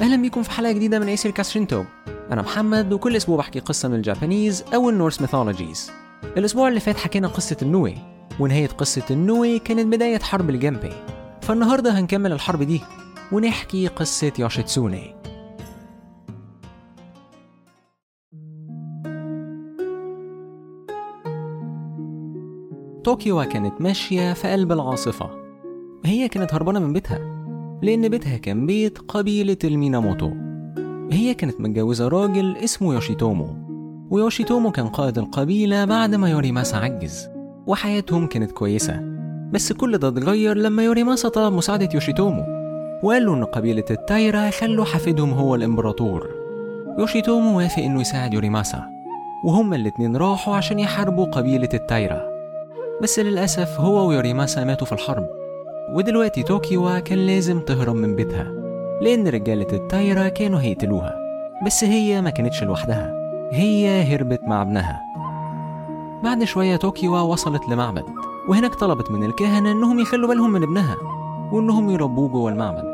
أهلا بيكم في حلقة جديدة من Aesir Cast Shinto أنا محمد وكل أسبوع بحكي قصة من ال Japanese أو ال Norse mythologies. الأسبوع اللي فات حكينا قصة النوي ونهاية قصة النوي كانت بداية حرب الجنبي فالنهاردة هنكمل الحرب دي ونحكي قصة يوشيتسوني. توكيوا كانت ماشية في قلب العاصفة. هي كانت هربانة من بيتها. لأن بيتها كان بيت قبيلة الميناموتو. هي كانت متجوزة راجل اسمه يوشيتومو. ويوشيتومو كان قائد القبيلة بعد ما يوريماسا عجز وحياتهم كانت كويسة. بس كل ده اتغير لما يوريماسا طلب مساعدة يوشيتومو وقال له إن قبيلة التايرا يخلوا حفيدهم هو الإمبراطور. يوشيتومو وافق إنه يساعد يوريماسا وهما الاتنين راحوا عشان يحاربوا قبيلة التايرا. بس للأسف هو ويوريماسا ماتوا في الحرب. ودلوقتي طوكيو كان لازم تهرب من بيتها لأن رجالة التايرا كانوا هيقتلوها بس هي ما كانتش لوحدها هي هربت مع ابنها. بعد شوية طوكيو وصلت لمعبد وهناك طلبت من الكهنة إنهم يخلوا بالهم من ابنها وإنهم يربوه جوه المعبد.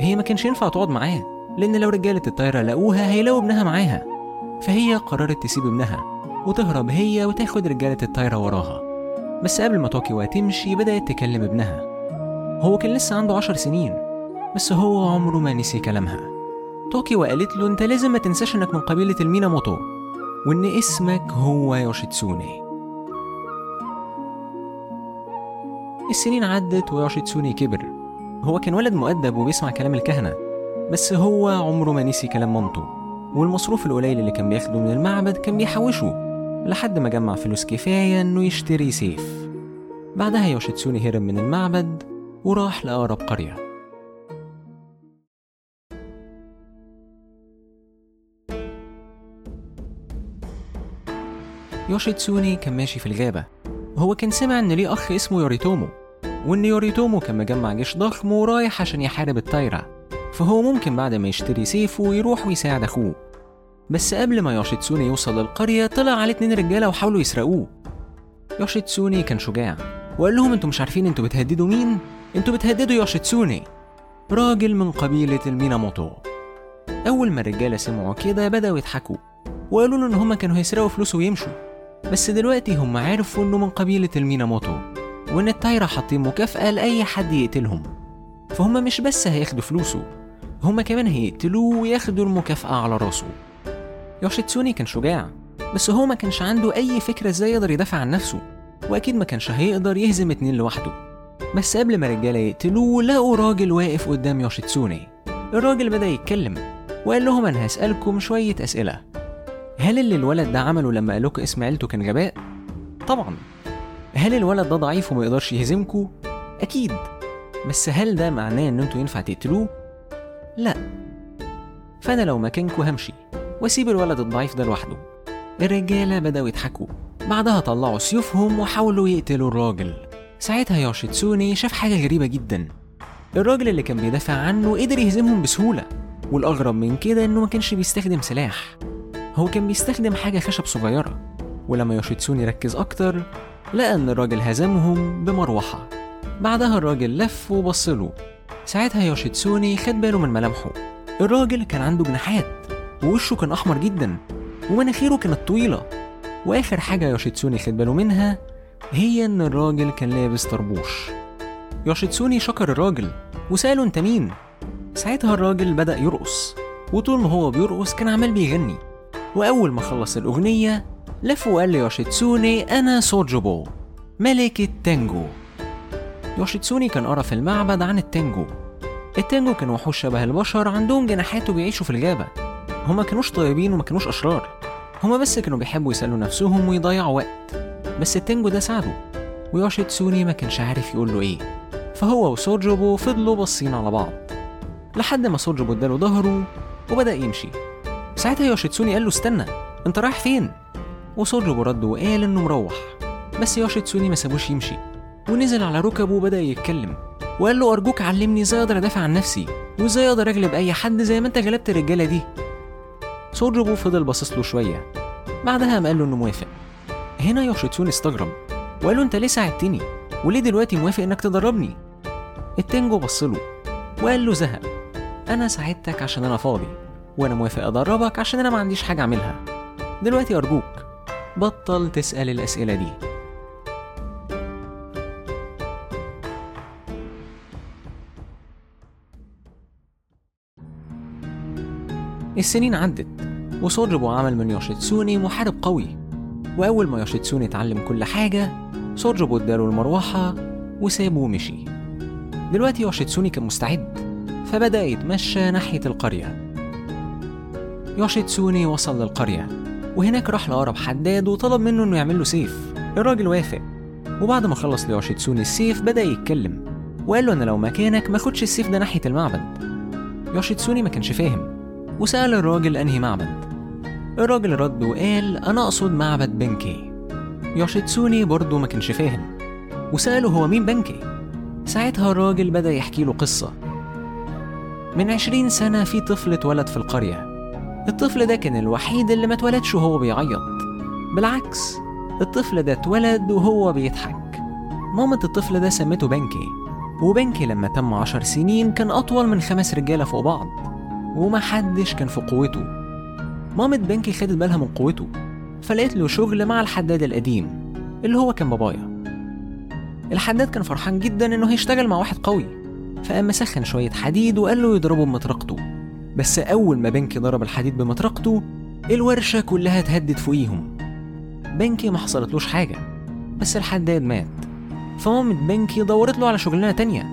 هي ما كانش ينفع تقعد معاه لأن لو رجالة الطايرة لقوها هيلاقوا ابنها معاها. فهي قررت تسيب ابنها وتهرب هي وتاخد رجالة التايرا وراها. بس قبل ما توكيوا تمشي بدأت تكلم ابنها. هو كان لسه عنده عشر سنين بس هو عمره ما نسي كلامها. توكيوا قالت له أنت لازم ما تنساش إنك من قبيلة الميناموتو وإن اسمك هو يوشيتسوني. السنين عدت ويوشيتسوني كبر. هو كان ولد مؤدب وبيسمع كلام الكهنة بس هو عمره ما نسي كلام مامته. والمصروف القليل اللي كان بياخده من المعبد كان بيحوشه لحد ما جمع فلوس كفاية إنه يشتري سيف. بعدها يوشيتسوني هرب من المعبد وراح لأقرب قرية. يوشيتسوني كان ماشي في الغابة. وهو كان سمع إن ليه أخ اسمه يوريتومو وإن يوريتومو كان مجمع جيش ضخم ورايح عشان يحارب التايرا فهو ممكن بعد ما يشتري سيفه يروح ويساعد أخوه. بس قبل ما يوشيتسوني يوصل للقرية طلع عليه اتنين رجالة وحاولوا يسرقوه. يوشيتسوني كان شجاع وقال لهم أنتوا مش عارفين أنتوا بتهددوا مين؟ أنتوا بتهددوا يوشيتسوني راجل من قبيلة الميناموتو. أول ما الرجالة سمعوا كده بدأوا يضحكوا. وقالوا له إن هما كانوا هيسرقوا فلوسه ويمشوا. بس دلوقتي هم عرفوا إنه من قبيلة الميناموتو وإن التايرا حاطين مكافأة لأي حد يقتلهم. فهم مش بس هياخدوا فلوسه هما كمان هيقتلوه وياخدوا المكافأة على راسه. يوشيتسوني كان شجاع بس هو ما كانش عنده أي فكرة إزاي يقدر يدافع عن نفسه وأكيد ما كانش هيقدر يهزم اتنين لوحده. بس قبل ما الرجالة يقتلوه لقوا راجل واقف قدام يوشيتسوني. الراجل بدأ يتكلم وقال لهم أنا هسألكم شوية أسئلة. هل اللي الولد ده عمله لما قالوك اسم عيلته كان غباء؟ طبعا. هل الولد ده ضعيف وما يقدرش يهزمكوا؟ أكيد. بس هل ده معناه إن أنتوا ينفع تقتلوه؟ لا. فأنا لو مكانكوا همشي وأسيب الولد الضعيف ده لوحده. الرجالة بدأوا يضحكوا. بعدها طلعوا سيوفهم وحاولوا يقتلوا الراجل. ساعتها يوشيتسوني شاف حاجة غريبة جدا. الراجل اللي كان بيدافع عنه قدر يهزمهم بسهولة والأغرب من كده إنه ما كانش بيستخدم سلاح. هو كان بيستخدم حاجة خشب صغيرة ولما يوشيتسوني ركز أكتر لقى إن الراجل هزمهم بمروحة. بعدها الراجل لف وبصله. ساعتها يوشيتسوني خد باله من ملامحه. الراجل كان عنده جناحات ووشه كان أحمر جدا ومناخيره كانت طويلة. وآخر حاجة يوشيتسوني خد باله منها هي إن الراجل كان لابس طربوش. يوشيتسوني شكر الراجل وسأله أنت مين؟ ساعتها الراجل بدأ يرقص وطول ما هو بيرقص كان عمال بيغني. وأول ما خلص الأغنية لف وقال ليوشيتسوني أنا سوجوبو ملك التانجو يوشيتسوني كان قرأ في المعبد عن التانجو. التانجو كانوا وحوش شبه البشر عندهم جناحات وبيعيشوا في الغابة. هما كانوش طيبين وما كانوش أشرار. هما بس كانوا بيحبوا يسلوا نفسهم ويضيعوا وقت. بس التانجو ده ساعده. ويوشيتسوني ما كانش عارف يقول له إيه. فهو وسوجوبو فضلوا باصين على بعض. لحد ما سوجوبو اداله ظهره وبدأ يمشي. ساعتها يوشيتسوني قال له استنى انت رايح فين؟ وسوجوبو رد وقال إنه مروح. بس يوشيتسوني ما سابوش يمشي. ونزل على ركبه وبدأ يتكلم. وقال له أرجوك علمني إزاي أقدر أدافع عن نفسي؟ وإزاي أقدر أغلب أي حد زي ما أنت غلبت الرجالة دي؟ سوجوبو فضل باصص له شوية. بعدها قام قال له إنه موافق. هنا يوشيتسوني استغرب. وقال له أنت ليه ساعدتني؟ وليه دلوقتي موافق إنك تدربني التانجو بصله. وقال له زهق. أنا ساعدتك عشان أنا فاضي وأنا موافق أدربك عشان أنا ما عنديش حاجة أعملها. دلوقتي أرجوك بطل تسأل الأسئلة دي. السنين عدت وسوجبو عمل من يوشيتسوني محارب قوي. وأول ما يوشيتسوني اتعلم كل حاجة سوجبو اداله المروحة وسابه ومشي دلوقتي يوشيتسوني كان مستعد فبدأ يتمشى ناحية القرية. يوشيتسوني وصل للقرية وهناك راح لأقرب حداد وطلب منه إنه يعمل له سيف. الراجل وافق وبعد ما خلص ليوشيتسوني السيف بدأ يتكلم وقال له أنا لو مكانك ما خدش السيف ده ناحية المعبد. يوشيتسوني ما كانش فاهم وسأل الراجل أنهي معبد. الراجل رد وقال أنا أقصد معبد بنكي. يوشيتسوني برضه ما كانش فاهم وسأله هو مين بنكي. ساعتها الراجل بدأ يحكي له قصة. من عشرين سنة في طفل اتولد في القرية. الطفل ده كان الوحيد اللي ما اتولدش وهو بيعيط. بالعكس الطفل ده اتولد وهو بيضحك. مامة الطفل ده سمته بنكي وبنكي لما تم عشر سنين كان أطول من خمس رجالة فوق بعض ومحدش كان في قوته. مامة بنكي خدت بالها من قوته فلقيت له شغل مع الحداد القديم اللي هو كان بابايا. الحداد كان فرحان جدا إنه هيشتغل مع واحد قوي فقام مسخن شوية حديد وقال له يضربه بمطرقته. بس أول ما بنكي ضرب الحديد بمطرقته الورشة كلها اتهدت فوقيهم. بنكي ما حصلتلوش حاجة بس الحداد مات. فمامة بنكي دورت له على شغلانة تانية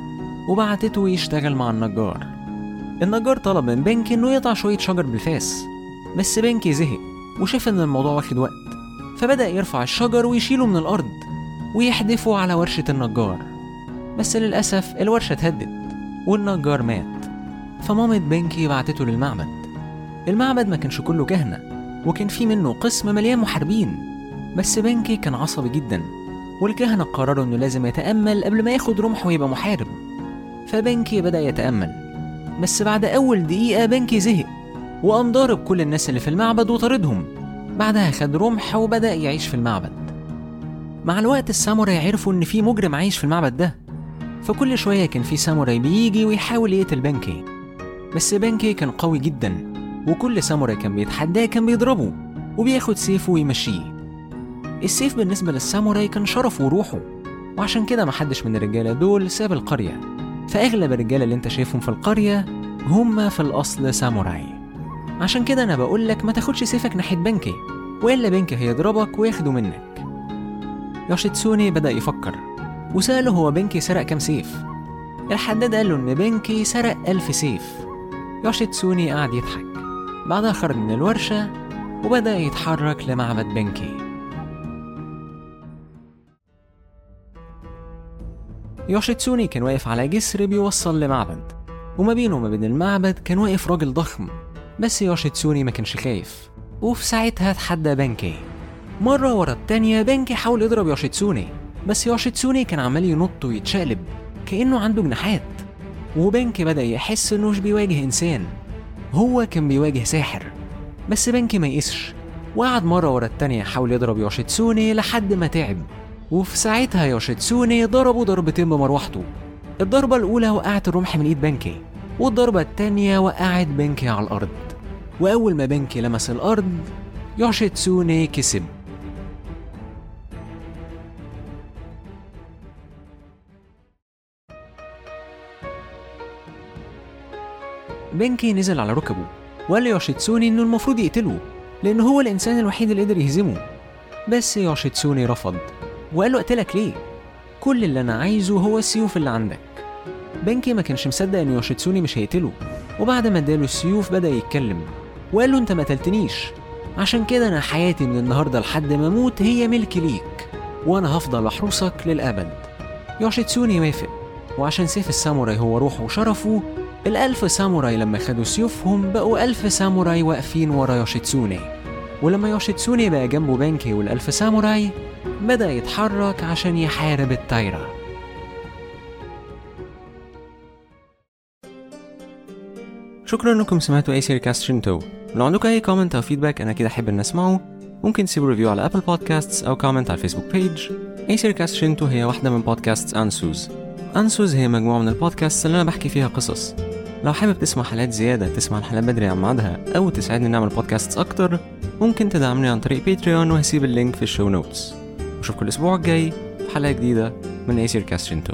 وبعتته يشتغل مع النجار. النجار طلب من بنكي إنه يقطع شوية شجر بالفاس بس بنكي زهق وشاف إن الموضوع واخد وقت فبدأ يرفع الشجر ويشيله من الأرض ويحدفه على ورشة النجار. بس للأسف الورشة اتهدت والنجار مات فمامة بنكي بعتته للمعبد. المعبد ما كانش كله كهنة وكان في منه قسم مليان محاربين. بس بنكي كان عصبي جدا والكهنة قرروا إنه لازم يتأمل قبل ما ياخد رمح ويبقى محارب. فبنكي بدأ يتأمل بس بعد أول دقيقة بنكي زهق وقام ضارب كل الناس اللي في المعبد وطاردهم. بعدها خد رمح وبدأ يعيش في المعبد. مع الوقت الساموراي عرفوا إن في مجرم عايش في المعبد ده. فكل شوية كان في ساموراي بيجي ويحاول يقتل بنكي بس بنكي كان قوي جدا وكل ساموراي كان بيتحداه كان بيضربه وبياخد سيفه ويمشيه. السيف بالنسبة للساموراي كان شرفه وروحه وعشان كده محدش من الرجالة دول ساب القرية. فأغلب الرجالة اللي أنت شايفهم في القرية هم في الأصل ساموراي. عشان كده أنا بقولك ما تاخدش سيفك ناحية بنكي وإلا بنكي هيضربك وياخده منك. يوشيتسوني بدأ يفكر وسأله هو بنكي سرق كام سيف؟ الحداد قال له إن بنكي سرق ألف سيف. يوشيتسوني قعد يضحك. بعدها خرج من الورشة وبدأ يتحرك لمعبد بنكي. يوشيتسوني كان واقف على جسر بيوصل لمعبد وما بينه وما بين المعبد كان واقف راجل ضخم. بس يوشيتسوني ما كانش خايف. وفي ساعتها اتحدى بنكي. مرة ورا التانية بنكي حاول يضرب يوشيتسوني بس يوشيتسوني كان عمال ينط ويتشقلب كأنه عنده جناحات. وبنكي بدأ يحس إنه مش بيواجه إنسان. هو كان بيواجه ساحر. بس بنكي ما يقسش وقعد مرة ورا التانية يحاول يضرب يوشيتسوني لحد ما تعب. وفي ساعتها يوشيتسوني ضربه ضربتين بمروحته. الضربة الأولى وقعت الرمح من إيد بنكي. والضربة التانية وقعت بنكي على الأرض. وأول ما بنكي لمس الأرض يوشيتسوني كسب. بنكي نزل على ركبه وقال ليوشيتسوني إنه المفروض يقتله لأن هو الإنسان الوحيد اللي قدر يهزمه. بس يوشيتسوني رفض وقال له أقتلك ليه؟ كل اللي أنا عايزه هو السيوف اللي عندك. بنكي ما كانش مصدق إن يوشيتسوني مش هيقتله. وبعد ما اداله السيوف بدأ يتكلم. وقال له أنت ما قتلتنيش. عشان كده أنا حياتي من النهاردة لحد ما أموت هي ملك ليك. وأنا هفضل أحرسك للأبد. يوشيتسوني وافق. وعشان سيف الساموراي هو روحه وشرفه الألف ساموراي لما خدوا سيوفهم بقوا ألف ساموراي واقفين ورا يوشيتسوني. ولما يوشيتسوني بقى جنبه بانكي والألف ساموراي بدأ يتحرك عشان يحارب التايرا شكرا إنكم سمعتوا Aesir Cast Shinto. لو عندكم أي comment أو feedback أنا أكيد أحب إن أسمعه. ممكن تسيبوا review على Apple Podcasts أو comment على ال Facebook page Aesir Cast Shinto هي واحدة من podcasts Ansuz Ansuz هي مجموعة من ال podcasts اللي أنا بحكي فيها قصص. لو حابب تسمع حلقات زيادة تسمع الحلقات بدري عن ميعادها أو تساعدني نعمل podcasts أكتر ممكن تدعمني عن طريق Patreon وهسيب ال link في ال show notes وشوفكم الأسبوع الجاي في حلقة جديدة من Aesir Cast Shinto